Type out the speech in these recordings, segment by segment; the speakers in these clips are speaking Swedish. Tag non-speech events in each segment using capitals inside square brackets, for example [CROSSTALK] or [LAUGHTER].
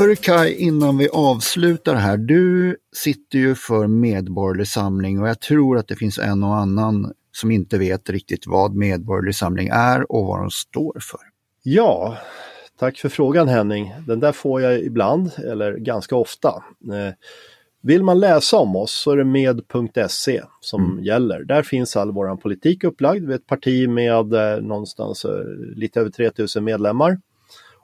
Kai, innan vi avslutar här. Du sitter ju för Medborgerlig Samling och jag tror att det finns en och annan som inte vet riktigt vad Medborgerlig Samling är och vad de står för. Ja, tack för frågan Henning. Den där får jag ibland, eller ganska ofta. Eh, Vill man läsa om oss så är det med.se som gäller. Där finns all vår politik upplagd. Vi är ett parti med eh, någonstans eh, lite över 3000 medlemmar.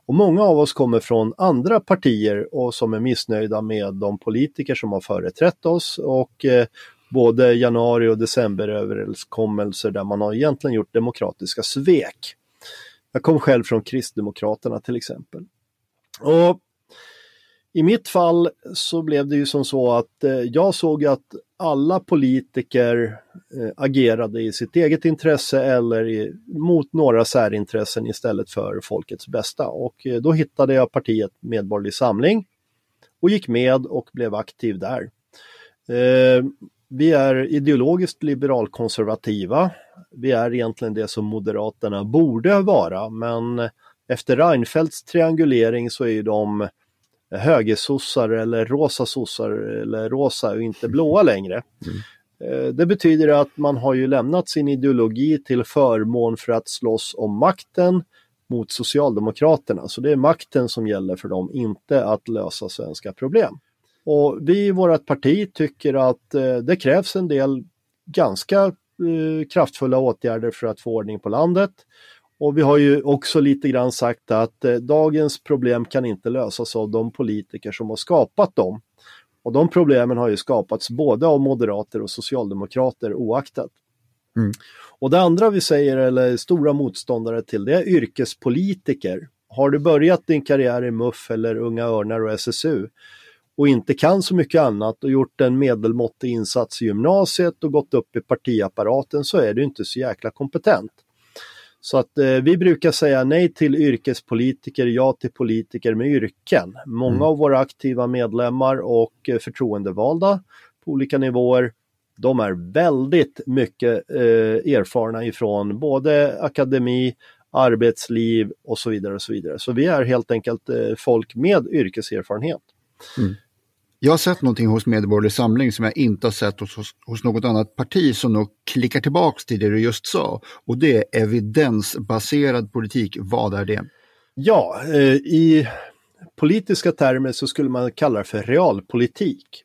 Och många av oss kommer från andra partier och som är missnöjda med de politiker som har företrätt oss och eh, både januari och decemberöverenskommelser där man har egentligen gjort demokratiska svek. Jag kom själv från Kristdemokraterna till exempel. Och i mitt fall så blev det ju som så att eh, jag såg att alla politiker eh, agerade i sitt eget intresse eller i, mot några särintressen istället för folkets bästa. Och eh, då hittade jag partiet Medborgerlig Samling och gick med och blev aktiv där. Eh, vi är ideologiskt liberalkonservativa. Vi är egentligen det som Moderaterna borde vara, men efter Reinfeldts triangulering så är ju de högersossar eller rosa sossar eller rosa och inte blåa [LAUGHS] längre. Eh, Det betyder att man har ju lämnat sin ideologi till förmån för att slåss om makten mot Socialdemokraterna. Så det är makten som gäller för dem, inte att lösa svenska problem. Och vi i vårt parti tycker att eh, det krävs en del ganska eh, kraftfulla åtgärder för att få ordning på landet. Och vi har ju också lite grann sagt att eh, dagens problem kan inte lösas av de politiker som har skapat dem. Och de problemen har ju skapats både av moderater och socialdemokrater oaktat. Mm. Och det andra vi säger, eller stora motståndare till, det är yrkespolitiker. Har du börjat din karriär i MUF eller Unga Örnar och SSU och inte kan så mycket annat och gjort en medelmåttig insats i gymnasiet och gått upp i partiapparaten så är du inte så jäkla kompetent. Så att eh, vi brukar säga nej till yrkespolitiker, ja till politiker med yrken. Många av våra aktiva medlemmar och eh, förtroendevalda på olika nivåer, de är väldigt mycket eh, erfarna ifrån både akademi, arbetsliv och så vidare. och Så vidare. Så vi är helt enkelt eh, folk med yrkeserfarenhet. Jag har sett någonting hos Medborgerlig Samling som jag inte har sett hos, hos, hos något annat parti som nog klickar tillbaks till det du just sa. Och det är evidensbaserad politik. Vad är det? Ja, eh, i politiska termer så skulle man kalla det för realpolitik.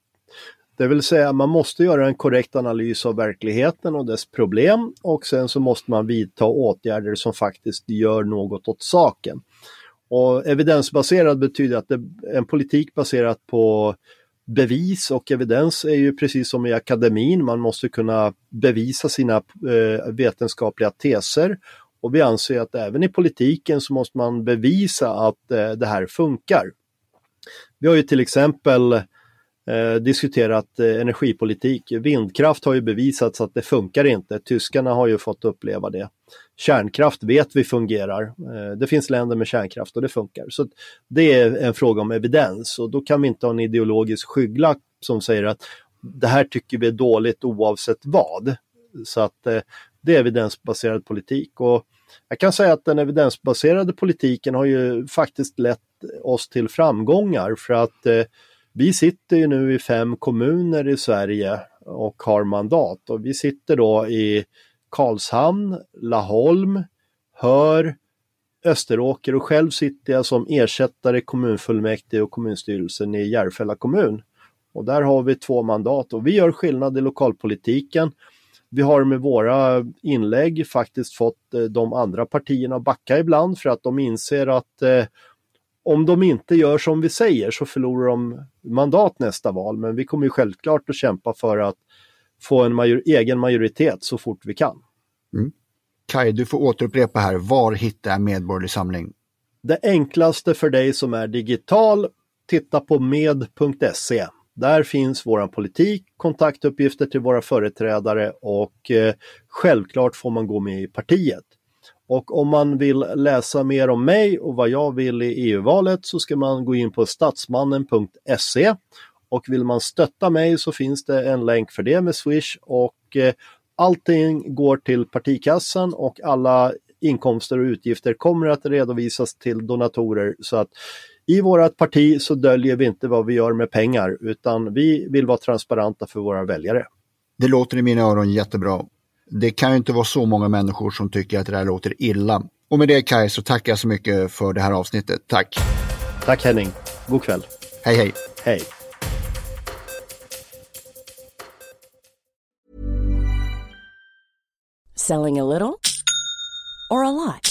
Det vill säga man måste göra en korrekt analys av verkligheten och dess problem och sen så måste man vidta åtgärder som faktiskt gör något åt saken. Och evidensbaserad betyder att det är en politik baserad på bevis och evidens är ju precis som i akademin, man måste kunna bevisa sina eh, vetenskapliga teser. Och vi anser att även i politiken så måste man bevisa att eh, det här funkar. Vi har ju till exempel eh, diskuterat eh, energipolitik. Vindkraft har ju bevisats att det funkar inte. Tyskarna har ju fått uppleva det. Kärnkraft vet vi fungerar. Eh, det finns länder med kärnkraft och det funkar. Så Det är en fråga om evidens och då kan vi inte ha en ideologisk skygglapp som säger att det här tycker vi är dåligt oavsett vad. Så att eh, det är evidensbaserad politik. Och jag kan säga att den evidensbaserade politiken har ju faktiskt lett oss till framgångar för att eh, vi sitter ju nu i fem kommuner i Sverige och har mandat och vi sitter då i Karlshamn, Laholm, Hör, Österåker och själv sitter jag som ersättare i kommunfullmäktige och kommunstyrelsen i Järfälla kommun. Och där har vi två mandat och vi gör skillnad i lokalpolitiken. Vi har med våra inlägg faktiskt fått eh, de andra partierna att backa ibland för att de inser att eh, om de inte gör som vi säger så förlorar de mandat nästa val. Men vi kommer ju självklart att kämpa för att få en major egen majoritet så fort vi kan. Mm. Kaj, du får återupprepa här. Var hittar jag Medborgerlig Samling? Det enklaste för dig som är digital, titta på med.se. Där finns vår politik, kontaktuppgifter till våra företrädare och eh, självklart får man gå med i partiet. Och om man vill läsa mer om mig och vad jag vill i EU-valet så ska man gå in på statsmannen.se och vill man stötta mig så finns det en länk för det med Swish och eh, allting går till partikassan och alla inkomster och utgifter kommer att redovisas till donatorer så att i vårt parti så döljer vi inte vad vi gör med pengar utan vi vill vara transparenta för våra väljare. Det låter i mina öron jättebra. Det kan ju inte vara så många människor som tycker att det här låter illa. Och med det Kaj så tackar jag så mycket för det här avsnittet. Tack! Tack Henning! God kväll! Hej hej! Hej! Selling a little or a lot?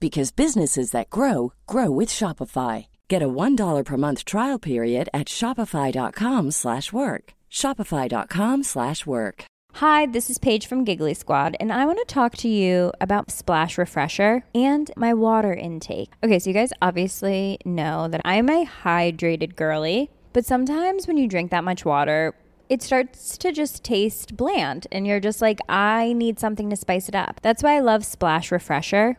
because businesses that grow grow with Shopify. Get a $1 per month trial period at shopify.com/work. shopify.com/work. Hi, this is Paige from Giggly Squad, and I want to talk to you about Splash Refresher and my water intake. Okay, so you guys obviously know that I'm a hydrated girly, but sometimes when you drink that much water, it starts to just taste bland, and you're just like, I need something to spice it up. That's why I love Splash Refresher.